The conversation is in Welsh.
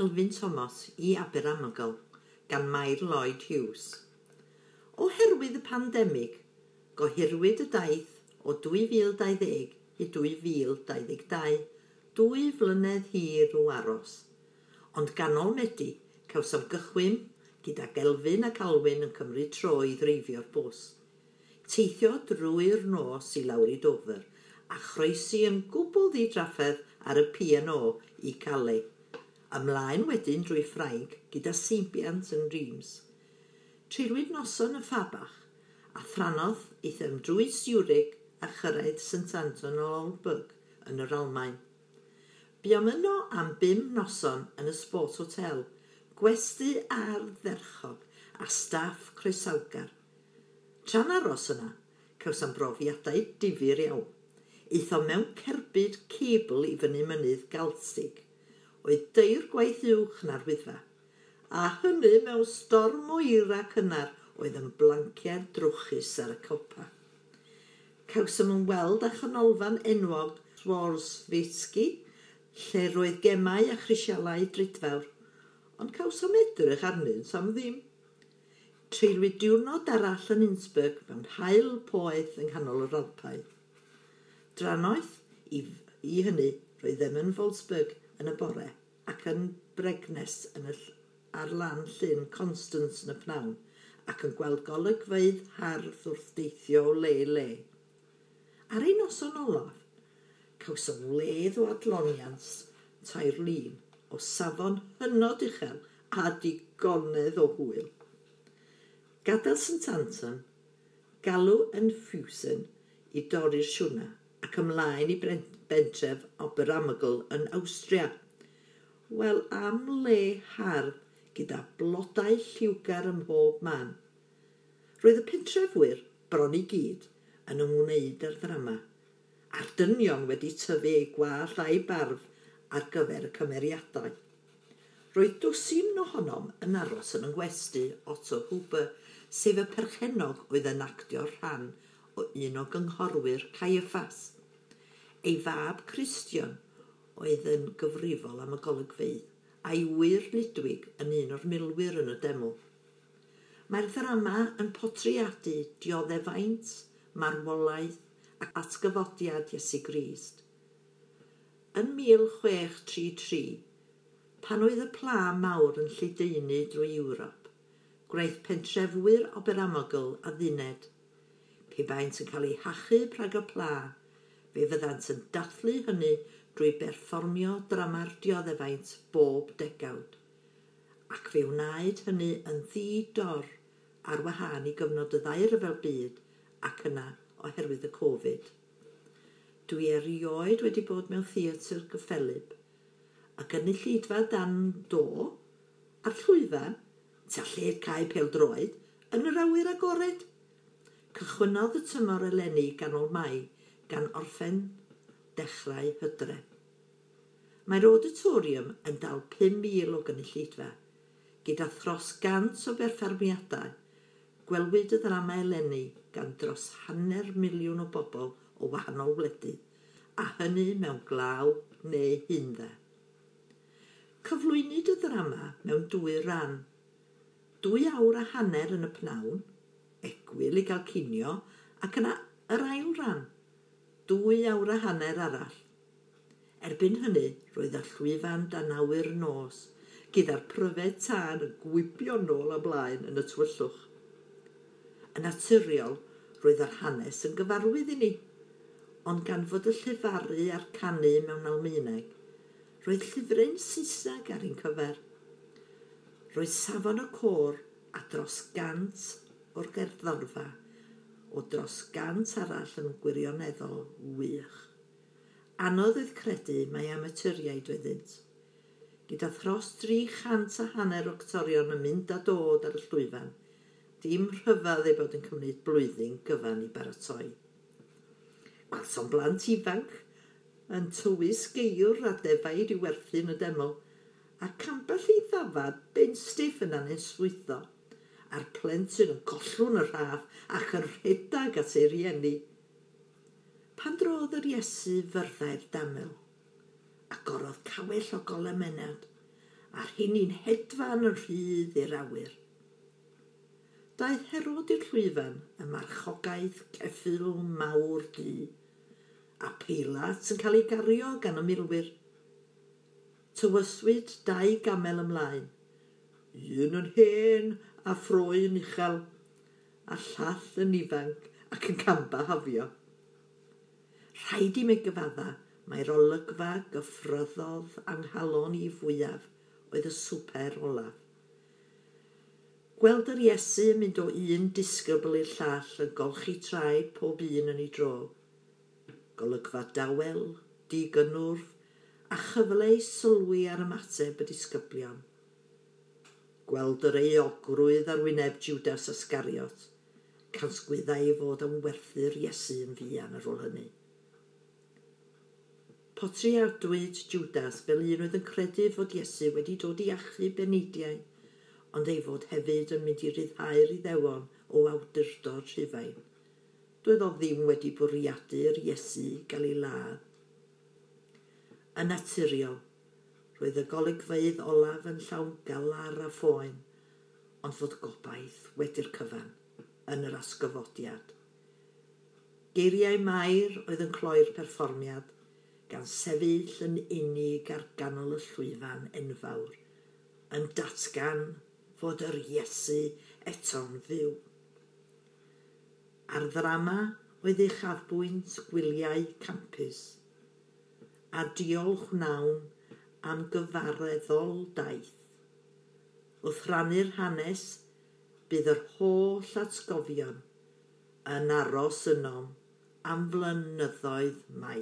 Elfyn Thomas i Aberamygol gan Mair Lloyd Hughes. Oherwydd y pandemig, gohirwyd y daith o 2020 i 2022, dwy flynedd hir o aros. Ond ganol Medi, cawsom gychwyn gyda Gelfyn ac Alwyn yn cymryd tro i ddreifio'r bws. Teithio drwy'r nos i lawr i Dover a chroesi yn gwbl ddidraffedd ar y P&O i Calais ymlaen wedyn drwy Ffrainc gyda seibiant yn Reims. Trilwyd noson y Fabach a thranodd eithym drwy Zurich a chyrraedd St Anton o Olburg yn yr Almain. Biomyno am bum noson yn y Sport Hotel, gwesti ar dderchog a staff croesawgar. Tra'n aros yna, cawsam brofiadau difyr iawn. Eitho mewn cerbyd cebl i fyny mynydd galsig – oedd deir gwaith uwch na'r wyddfa, a hynny mewn storm o ira cynnar oedd yn blanciau drwchus ar y copa. Cawsom yn weld a chanolfan enwog Swarsfitski, lle roedd gemau a chrisialau dridfawr, ond cawsom edrych arnyn sam ddim. Treulwyd diwrnod arall yn Innsbruck mewn hael poeth yng nghanol yr Alpau. Dranoeth, i, i hynny, roedd ddim yn Wolfsburg yn y bore – ac yn bregnes yn y, ar lan llyn Constance yn y pnawn ac yn gweld golygfeidd hardd wrth deithio o le le. Ar ein noson olaf, cawsom ledd o adloniant tair lun o safon hynod uchel a digonedd o hwyl. Gadael St Anton, galw yn Fusen i dorri'r siwna ac ymlaen i bentref Oberamygl yn Awstria – wel am le hardd gyda blodau lliwgar ym mhob man. Roedd y pentrefwyr, bron i gyd, yn ymwneud â'r ddrama, a'r dynion wedi tyfu eu gwall a'i barf ar gyfer y cymeriadau. Roedd dwsin ohonom yn aros yn yngwesti Otto Huber, sef y perchenog oedd yn actio rhan o un o gynghorwyr Caiaffas. Ei fab Christian – oedd yn gyfrifol am y golygfeydd a'i wir Lidwig yn un o'r milwyr yn y deml. Mae'r ddrama yn potriadu dioddefaint, marwolaeth ac atgyfodiad Iesu Grist. Yn 1633, pan oedd y pla mawr yn lledaenu drwy Ewrop, gwnaeth pentrefwyr Oberamogl a dduned. Pe baent yn cael ei hachu prag y pla, fe fyddant yn dathlu hynny drwy berfformio drama'r dioddefaint bob degawd, ac fe wnaed hynny yn ddi-dor ar wahân i gyfnod y ddau ryfel byd ac yna oherwydd y Covid. Dwi erioed wedi bod mewn theatr gyffelib, y llidfa dan do a'r llwyfan, ta lled cae peldroed, yn yr awyr agored. Cychwynodd y tymor eleni ganol mai gan orffen dechrau hydref. Mae'r auditorium yn dal 5,000 o gynulleidfa, gyda thros gant o berffermiadau. Gwelwyd y ddrama eleni gan dros hanner miliwn o bobl o wahanol wledydd, a hynny mewn glaw neu hynda. Cyflwynid y ddrama mewn dwy ran. Dwy awr a hanner yn y pnawn, egwyl i gael cinio, ac yna yr ail ran. Dwy awr a hanner arall, Erbyn hynny, roedd y llwyfan dan awyr nos, gyda'r pryfed tân yn gwybio nôl a blaen yn y tywyllwch. Yn naturiol, roedd yr hanes yn gyfarwydd i ni, ond gan fod y llifaru a'r canu mewn Almaeneg, roedd llyfrau'n Saesneg ar ein cyfer. Roedd safon y cor a dros gant o'r gerddorfa, o dros gant arall yn gwirioneddol wych anodd oedd credu mae amaturiaid wedyd. Gyda thros 300 a hanner o actorion yn mynd a dod ar y llwyfan, dim rhyfedd ei bod yn cymryd blwyddyn gyfan i baratoi. Gwelsom blant ifanc yn tywys geir a defaid i werthu'n y deml, ac ambell i ddafad Ben stiff yn swyddo, a'r plentyn yn gollwn y rhaff ac yn rhedag at ei rieni pan drodd yr Iesu fyrddau'r daml, a gorodd cawell o golemenawd, a'r hyn i'n hedfan yn rhydd i'r awyr. Daeth Herod i'r llwyfan y marchogaeth ceffil mawr du, a Peilat yn cael ei gario gan y milwyr. Tywyswyd dau gamel ymlaen, un yn hen a ffroen uchel, a llall yn ifanc ac yn camba hafio. Rhaid i mi gyfadda, mae'r olygfa gyffryddodd anghalon i fwyaf oedd y swper olaf. Gweld yr Iesu yn mynd o un disgybl i'r llall yn golchi traed pob un yn ei dro. Golygfa dawel, digynwrf, a chyfle i sylwi ar ymateb y disgyblion. Gweld yr eogrwydd ar wyneb Judas Ascariot, cansgwyddau i fod am werthu'r Iesu yn fuan ar ôl hynny. Potri awdwyd Judas fel un oedd yn credu fod Iesu wedi dod i achub benidiau, ond ei fod hefyd yn mynd i ryddhau'r iddewon o awdurdod rhyfain. Doedd o ddim wedi bwriadu'r Iesu gael ei ladd. Yn naturiol, roedd y golygfeidd olaf yn llawn galar a phoen, ond fod gobaith wedi'r cyfan yn yr asgyfodiad. Geiriau mair oedd yn cloi'r perfformiad – gan sefyll yn unig ar ganol y llwyfan enfawr, yn datgan fod yr Iesu eto'n fyw. Ar ddrama oedd ei chafbwynt gwyliau campus, a diolch wnawn am gyfareddol daith. Wrth rannu'r hanes, bydd yr holl atgofion yn aros yno am flynyddoedd maith.